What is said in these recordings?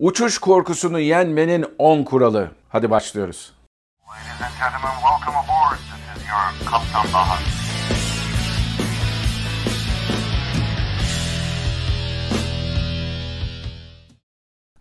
Uçuş korkusunu yenmenin 10 kuralı. Hadi başlıyoruz. Ladies and gentlemen, welcome aboard. This is your Kaptan Baha.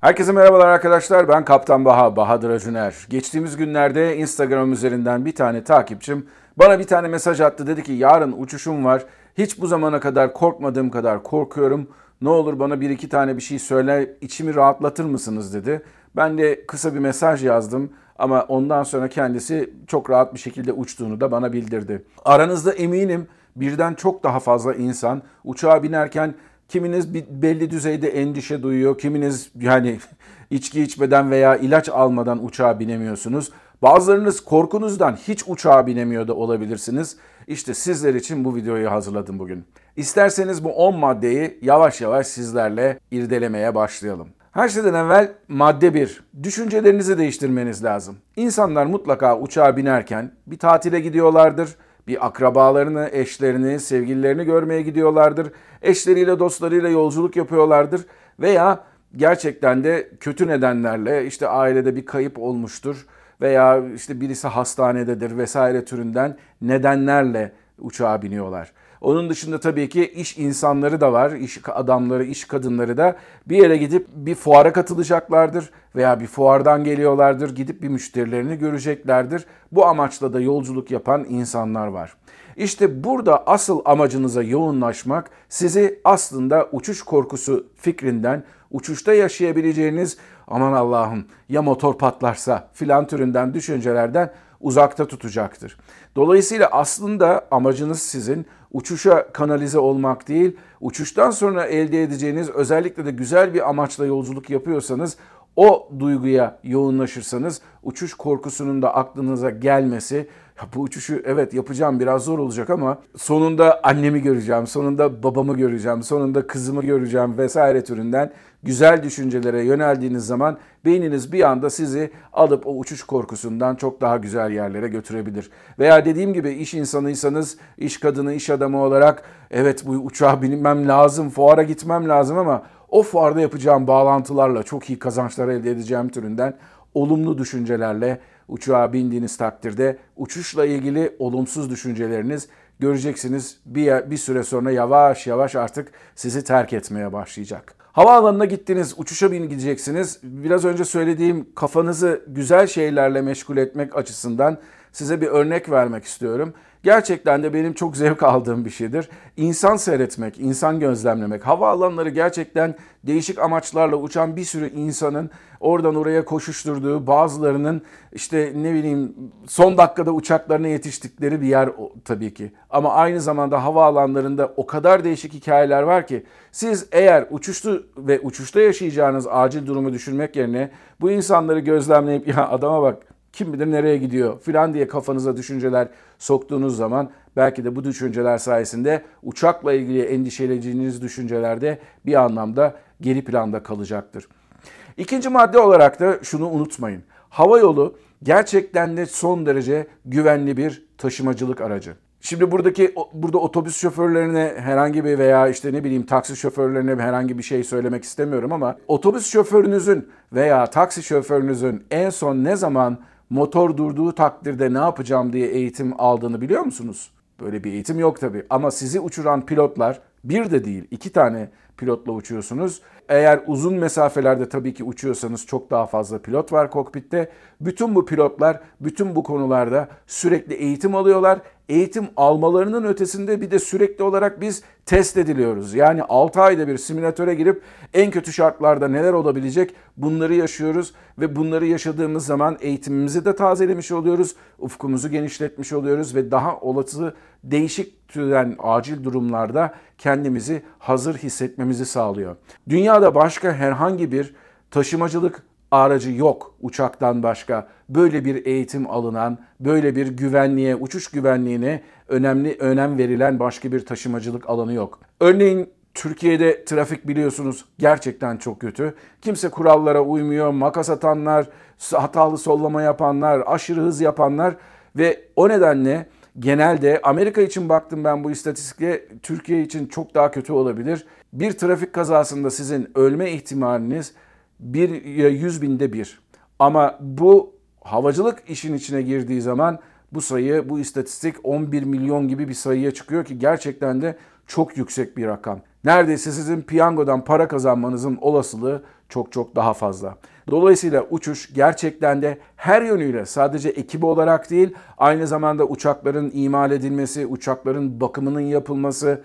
Herkese merhabalar arkadaşlar. Ben Kaptan Baha, Bahadır Acuner. Geçtiğimiz günlerde Instagram üzerinden bir tane takipçim bana bir tane mesaj attı. Dedi ki yarın uçuşum var. Hiç bu zamana kadar korkmadığım kadar korkuyorum. Ne olur bana bir iki tane bir şey söyle, içimi rahatlatır mısınız dedi. Ben de kısa bir mesaj yazdım ama ondan sonra kendisi çok rahat bir şekilde uçtuğunu da bana bildirdi. Aranızda eminim birden çok daha fazla insan uçağa binerken kiminiz bir belli düzeyde endişe duyuyor, kiminiz yani içki içmeden veya ilaç almadan uçağa binemiyorsunuz. Bazılarınız korkunuzdan hiç uçağa binemiyor da olabilirsiniz. İşte sizler için bu videoyu hazırladım bugün. İsterseniz bu 10 maddeyi yavaş yavaş sizlerle irdelemeye başlayalım. Her şeyden evvel madde 1. Düşüncelerinizi değiştirmeniz lazım. İnsanlar mutlaka uçağa binerken bir tatile gidiyorlardır, bir akrabalarını, eşlerini, sevgililerini görmeye gidiyorlardır. Eşleriyle, dostlarıyla yolculuk yapıyorlardır veya gerçekten de kötü nedenlerle işte ailede bir kayıp olmuştur veya işte birisi hastanededir vesaire türünden nedenlerle uçağa biniyorlar. Onun dışında tabii ki iş insanları da var, iş adamları, iş kadınları da bir yere gidip bir fuara katılacaklardır veya bir fuardan geliyorlardır, gidip bir müşterilerini göreceklerdir. Bu amaçla da yolculuk yapan insanlar var. İşte burada asıl amacınıza yoğunlaşmak sizi aslında uçuş korkusu fikrinden, uçuşta yaşayabileceğiniz aman Allah'ım ya motor patlarsa filan türünden düşüncelerden uzakta tutacaktır. Dolayısıyla aslında amacınız sizin uçuşa kanalize olmak değil, uçuştan sonra elde edeceğiniz özellikle de güzel bir amaçla yolculuk yapıyorsanız o duyguya yoğunlaşırsanız uçuş korkusunun da aklınıza gelmesi bu uçuşu evet yapacağım biraz zor olacak ama sonunda annemi göreceğim, sonunda babamı göreceğim, sonunda kızımı göreceğim vesaire türünden güzel düşüncelere yöneldiğiniz zaman beyniniz bir anda sizi alıp o uçuş korkusundan çok daha güzel yerlere götürebilir. Veya dediğim gibi iş insanıysanız, iş kadını, iş adamı olarak evet bu uçağa binmem lazım, fuara gitmem lazım ama o fuarda yapacağım bağlantılarla çok iyi kazançlar elde edeceğim türünden olumlu düşüncelerle uçağa bindiğiniz takdirde uçuşla ilgili olumsuz düşünceleriniz göreceksiniz bir, bir süre sonra yavaş yavaş artık sizi terk etmeye başlayacak. Havaalanına gittiniz, uçuşa bineceksiniz. Biraz önce söylediğim kafanızı güzel şeylerle meşgul etmek açısından size bir örnek vermek istiyorum. Gerçekten de benim çok zevk aldığım bir şeydir. İnsan seyretmek, insan gözlemlemek. Havaalanları gerçekten değişik amaçlarla uçan bir sürü insanın oradan oraya koşuşturduğu, bazılarının işte ne bileyim son dakikada uçaklarına yetiştikleri bir yer tabii ki. Ama aynı zamanda havaalanlarında o kadar değişik hikayeler var ki siz eğer uçuştu ve uçuşta yaşayacağınız acil durumu düşünmek yerine bu insanları gözlemleyip ya adama bak kim bilir nereye gidiyor filan diye kafanıza düşünceler soktuğunuz zaman belki de bu düşünceler sayesinde uçakla ilgili endişelediğiniz düşüncelerde bir anlamda geri planda kalacaktır. İkinci madde olarak da şunu unutmayın. Hava yolu gerçekten de son derece güvenli bir taşımacılık aracı. Şimdi buradaki burada otobüs şoförlerine herhangi bir veya işte ne bileyim taksi şoförlerine herhangi bir şey söylemek istemiyorum ama otobüs şoförünüzün veya taksi şoförünüzün en son ne zaman motor durduğu takdirde ne yapacağım diye eğitim aldığını biliyor musunuz? Böyle bir eğitim yok tabii. Ama sizi uçuran pilotlar bir de değil iki tane pilotla uçuyorsunuz. Eğer uzun mesafelerde tabii ki uçuyorsanız çok daha fazla pilot var kokpitte. Bütün bu pilotlar bütün bu konularda sürekli eğitim alıyorlar. Eğitim almalarının ötesinde bir de sürekli olarak biz test ediliyoruz. Yani 6 ayda bir simülatöre girip en kötü şartlarda neler olabilecek bunları yaşıyoruz ve bunları yaşadığımız zaman eğitimimizi de tazelemiş oluyoruz. Ufkumuzu genişletmiş oluyoruz ve daha olası değişik türden acil durumlarda kendimizi hazır hissetmemizi sağlıyor. Dünyada başka herhangi bir taşımacılık aracı yok uçaktan başka. Böyle bir eğitim alınan, böyle bir güvenliğe, uçuş güvenliğine önemli önem verilen başka bir taşımacılık alanı yok. Örneğin Türkiye'de trafik biliyorsunuz gerçekten çok kötü. Kimse kurallara uymuyor. Makas atanlar, hatalı sollama yapanlar, aşırı hız yapanlar ve o nedenle genelde Amerika için baktım ben bu istatistikle Türkiye için çok daha kötü olabilir. Bir trafik kazasında sizin ölme ihtimaliniz bir ya 100 binde bir. Ama bu havacılık işin içine girdiği zaman bu sayı, bu istatistik 11 milyon gibi bir sayıya çıkıyor ki gerçekten de çok yüksek bir rakam. Neredeyse sizin piyangodan para kazanmanızın olasılığı çok çok daha fazla. Dolayısıyla uçuş gerçekten de her yönüyle sadece ekibi olarak değil, aynı zamanda uçakların imal edilmesi, uçakların bakımının yapılması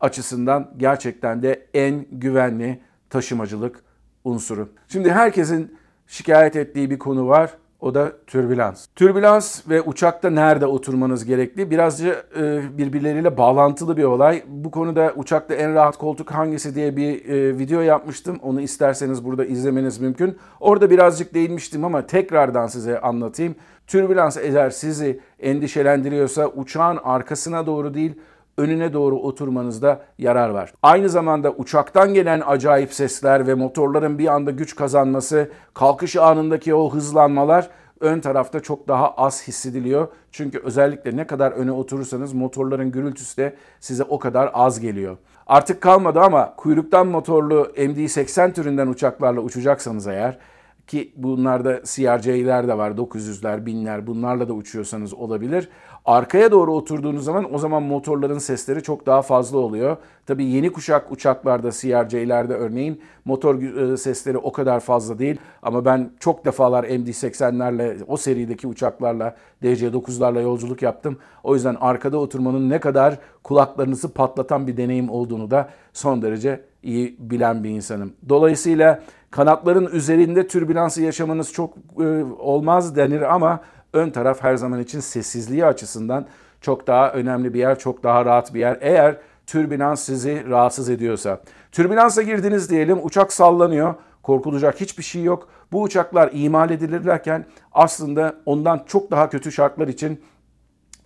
açısından gerçekten de en güvenli taşımacılık unsuru. Şimdi herkesin şikayet ettiği bir konu var. O da türbülans. Türbülans ve uçakta nerede oturmanız gerekli birazcık e, birbirleriyle bağlantılı bir olay. Bu konuda uçakta en rahat koltuk hangisi diye bir e, video yapmıştım. Onu isterseniz burada izlemeniz mümkün. Orada birazcık değinmiştim ama tekrardan size anlatayım. Türbülans eğer sizi endişelendiriyorsa uçağın arkasına doğru değil önüne doğru oturmanızda yarar var. Aynı zamanda uçaktan gelen acayip sesler ve motorların bir anda güç kazanması, kalkış anındaki o hızlanmalar ön tarafta çok daha az hissediliyor. Çünkü özellikle ne kadar öne oturursanız motorların gürültüsü de size o kadar az geliyor. Artık kalmadı ama kuyruktan motorlu MD-80 türünden uçaklarla uçacaksanız eğer ki bunlarda CRJ'ler de var, 900'ler, 1000'ler bunlarla da uçuyorsanız olabilir. Arkaya doğru oturduğunuz zaman o zaman motorların sesleri çok daha fazla oluyor. Tabii yeni kuşak uçaklarda, CRJ'lerde örneğin motor e, sesleri o kadar fazla değil. Ama ben çok defalar MD-80'lerle, o serideki uçaklarla, DC-9'larla yolculuk yaptım. O yüzden arkada oturmanın ne kadar kulaklarınızı patlatan bir deneyim olduğunu da son derece iyi bilen bir insanım. Dolayısıyla kanatların üzerinde türbülansı yaşamanız çok e, olmaz denir ama ön taraf her zaman için sessizliği açısından çok daha önemli bir yer, çok daha rahat bir yer. Eğer türbülans sizi rahatsız ediyorsa. Türbülansa girdiniz diyelim, uçak sallanıyor. Korkulacak hiçbir şey yok. Bu uçaklar imal edilirlerken aslında ondan çok daha kötü şartlar için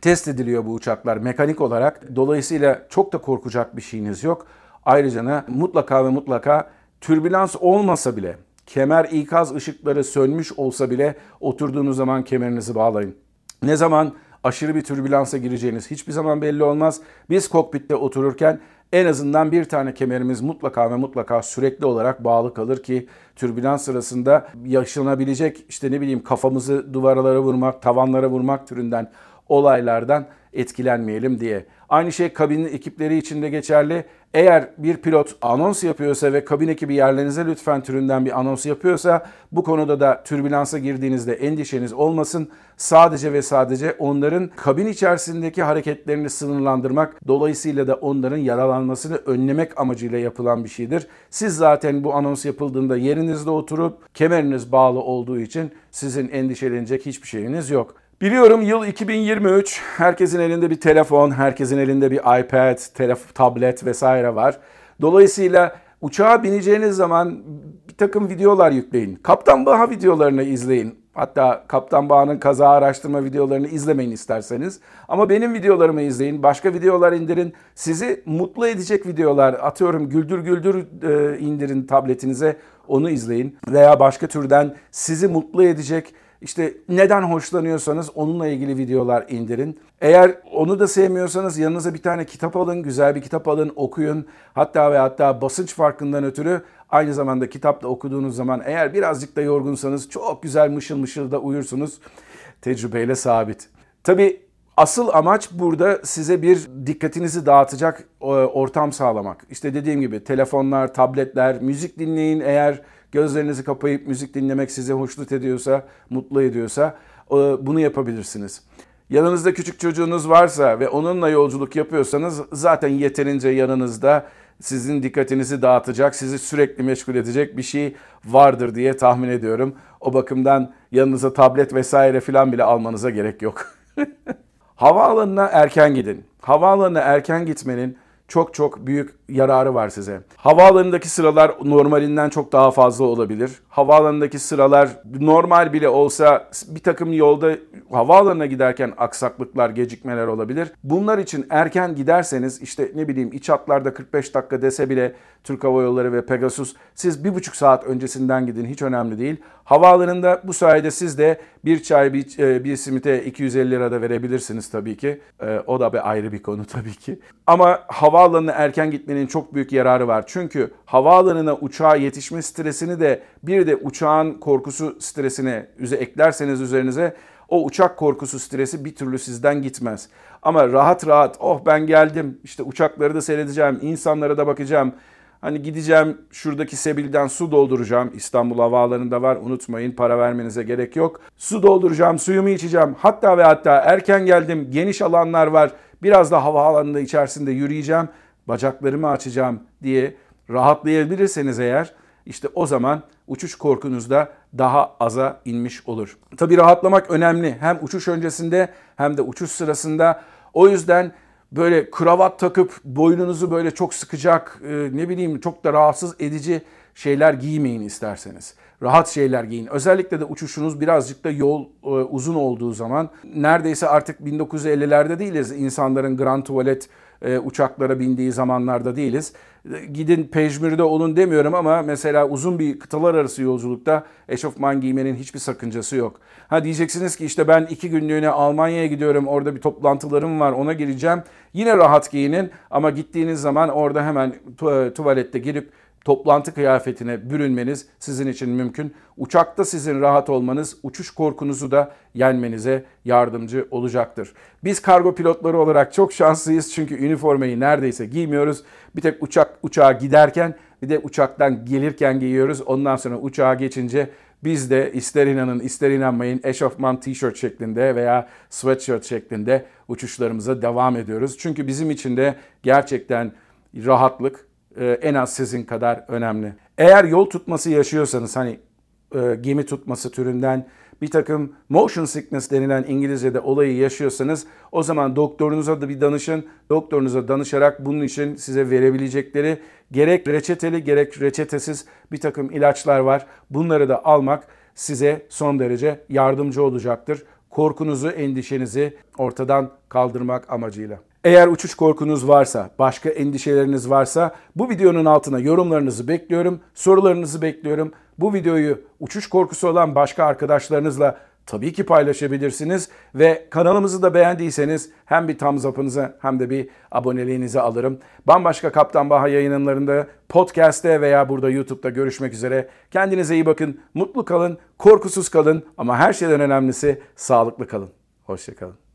test ediliyor bu uçaklar mekanik olarak. Dolayısıyla çok da korkacak bir şeyiniz yok. Ayrıca mutlaka ve mutlaka türbülans olmasa bile kemer ikaz ışıkları sönmüş olsa bile oturduğunuz zaman kemerinizi bağlayın. Ne zaman aşırı bir türbülansa gireceğiniz hiçbir zaman belli olmaz. Biz kokpitte otururken en azından bir tane kemerimiz mutlaka ve mutlaka sürekli olarak bağlı kalır ki türbülans sırasında yaşanabilecek işte ne bileyim kafamızı duvarlara vurmak, tavanlara vurmak türünden olaylardan etkilenmeyelim diye. Aynı şey kabin ekipleri için de geçerli. Eğer bir pilot anons yapıyorsa ve kabin ekibi yerlerinize lütfen türünden bir anons yapıyorsa bu konuda da türbülansa girdiğinizde endişeniz olmasın. Sadece ve sadece onların kabin içerisindeki hareketlerini sınırlandırmak, dolayısıyla da onların yaralanmasını önlemek amacıyla yapılan bir şeydir. Siz zaten bu anons yapıldığında yerinizde oturup kemeriniz bağlı olduğu için sizin endişelenecek hiçbir şeyiniz yok. Biliyorum yıl 2023. Herkesin elinde bir telefon, herkesin elinde bir iPad, telef- tablet vesaire var. Dolayısıyla uçağa bineceğiniz zaman bir takım videolar yükleyin. Kaptan Baha videolarını izleyin. Hatta Kaptan Baha'nın kaza araştırma videolarını izlemeyin isterseniz. Ama benim videolarımı izleyin. Başka videolar indirin. Sizi mutlu edecek videolar atıyorum güldür güldür e, indirin tabletinize. Onu izleyin. Veya başka türden sizi mutlu edecek işte neden hoşlanıyorsanız onunla ilgili videolar indirin. Eğer onu da sevmiyorsanız yanınıza bir tane kitap alın, güzel bir kitap alın, okuyun. Hatta ve hatta basınç farkından ötürü aynı zamanda kitapla okuduğunuz zaman eğer birazcık da yorgunsanız çok güzel mışıl mışıl da uyursunuz. Tecrübeyle sabit. Tabii Asıl amaç burada size bir dikkatinizi dağıtacak e, ortam sağlamak. İşte dediğim gibi telefonlar, tabletler, müzik dinleyin eğer Gözlerinizi kapayıp müzik dinlemek sizi hoşnut ediyorsa, mutlu ediyorsa e, bunu yapabilirsiniz. Yanınızda küçük çocuğunuz varsa ve onunla yolculuk yapıyorsanız zaten yeterince yanınızda sizin dikkatinizi dağıtacak, sizi sürekli meşgul edecek bir şey vardır diye tahmin ediyorum. O bakımdan yanınıza tablet vesaire filan bile almanıza gerek yok. Havaalanına erken gidin. Havaalanına erken gitmenin çok çok büyük yararı var size. Havaalanındaki sıralar normalinden çok daha fazla olabilir. Havaalanındaki sıralar normal bile olsa bir takım yolda havaalanına giderken aksaklıklar, gecikmeler olabilir. Bunlar için erken giderseniz işte ne bileyim iç hatlarda 45 dakika dese bile Türk Hava Yolları ve Pegasus siz bir buçuk saat öncesinden gidin hiç önemli değil. Havaalanında bu sayede siz de bir çay bir, e, bir simite 250 lira da verebilirsiniz tabii ki. E, o da bir ayrı bir konu tabii ki. Ama havaalanına erken gitmenin etmenin çok büyük yararı var. Çünkü havaalanına uçağa yetişme stresini de bir de uçağın korkusu stresine üze eklerseniz üzerinize o uçak korkusu stresi bir türlü sizden gitmez. Ama rahat rahat oh ben geldim işte uçakları da seyredeceğim, insanlara da bakacağım. Hani gideceğim şuradaki Sebil'den su dolduracağım. İstanbul Havaalanı'nda var unutmayın para vermenize gerek yok. Su dolduracağım, suyumu içeceğim. Hatta ve hatta erken geldim geniş alanlar var. Biraz da havaalanında içerisinde yürüyeceğim. Bacaklarımı açacağım diye rahatlayabilirseniz eğer işte o zaman uçuş korkunuz da daha aza inmiş olur. Tabii rahatlamak önemli. Hem uçuş öncesinde hem de uçuş sırasında. O yüzden böyle kravat takıp boynunuzu böyle çok sıkacak, e, ne bileyim çok da rahatsız edici şeyler giymeyin isterseniz. Rahat şeyler giyin. Özellikle de uçuşunuz birazcık da yol e, uzun olduğu zaman neredeyse artık 1950'lerde değiliz. İnsanların grand tuvalet e, uçaklara bindiği zamanlarda değiliz. E, Gidin pejmürde olun demiyorum ama mesela uzun bir kıtalar arası yolculukta eşofman giymenin hiçbir sakıncası yok. Ha diyeceksiniz ki işte ben iki günlüğüne Almanya'ya gidiyorum orada bir toplantılarım var ona gireceğim. Yine rahat giyinin ama gittiğiniz zaman orada hemen tu- tuvalette girip toplantı kıyafetine bürünmeniz sizin için mümkün. Uçakta sizin rahat olmanız uçuş korkunuzu da yenmenize yardımcı olacaktır. Biz kargo pilotları olarak çok şanslıyız çünkü üniformayı neredeyse giymiyoruz. Bir tek uçak uçağa giderken bir de uçaktan gelirken giyiyoruz. Ondan sonra uçağa geçince biz de ister inanın ister inanmayın eşofman tişört şeklinde veya sweatshirt şeklinde uçuşlarımıza devam ediyoruz. Çünkü bizim için de gerçekten rahatlık e, en az sizin kadar önemli. Eğer yol tutması yaşıyorsanız hani e, gemi tutması türünden bir takım motion sickness denilen İngilizce'de olayı yaşıyorsanız o zaman doktorunuza da bir danışın. Doktorunuza danışarak bunun için size verebilecekleri gerek reçeteli gerek reçetesiz bir takım ilaçlar var. Bunları da almak size son derece yardımcı olacaktır. Korkunuzu, endişenizi ortadan kaldırmak amacıyla. Eğer uçuş korkunuz varsa, başka endişeleriniz varsa bu videonun altına yorumlarınızı bekliyorum, sorularınızı bekliyorum. Bu videoyu uçuş korkusu olan başka arkadaşlarınızla tabii ki paylaşabilirsiniz ve kanalımızı da beğendiyseniz hem bir thumbs up'ınızı hem de bir aboneliğinizi alırım. Bambaşka Kaptan Baha yayınlarında podcast'te veya burada YouTube'da görüşmek üzere. Kendinize iyi bakın, mutlu kalın, korkusuz kalın ama her şeyden önemlisi sağlıklı kalın. Hoşçakalın.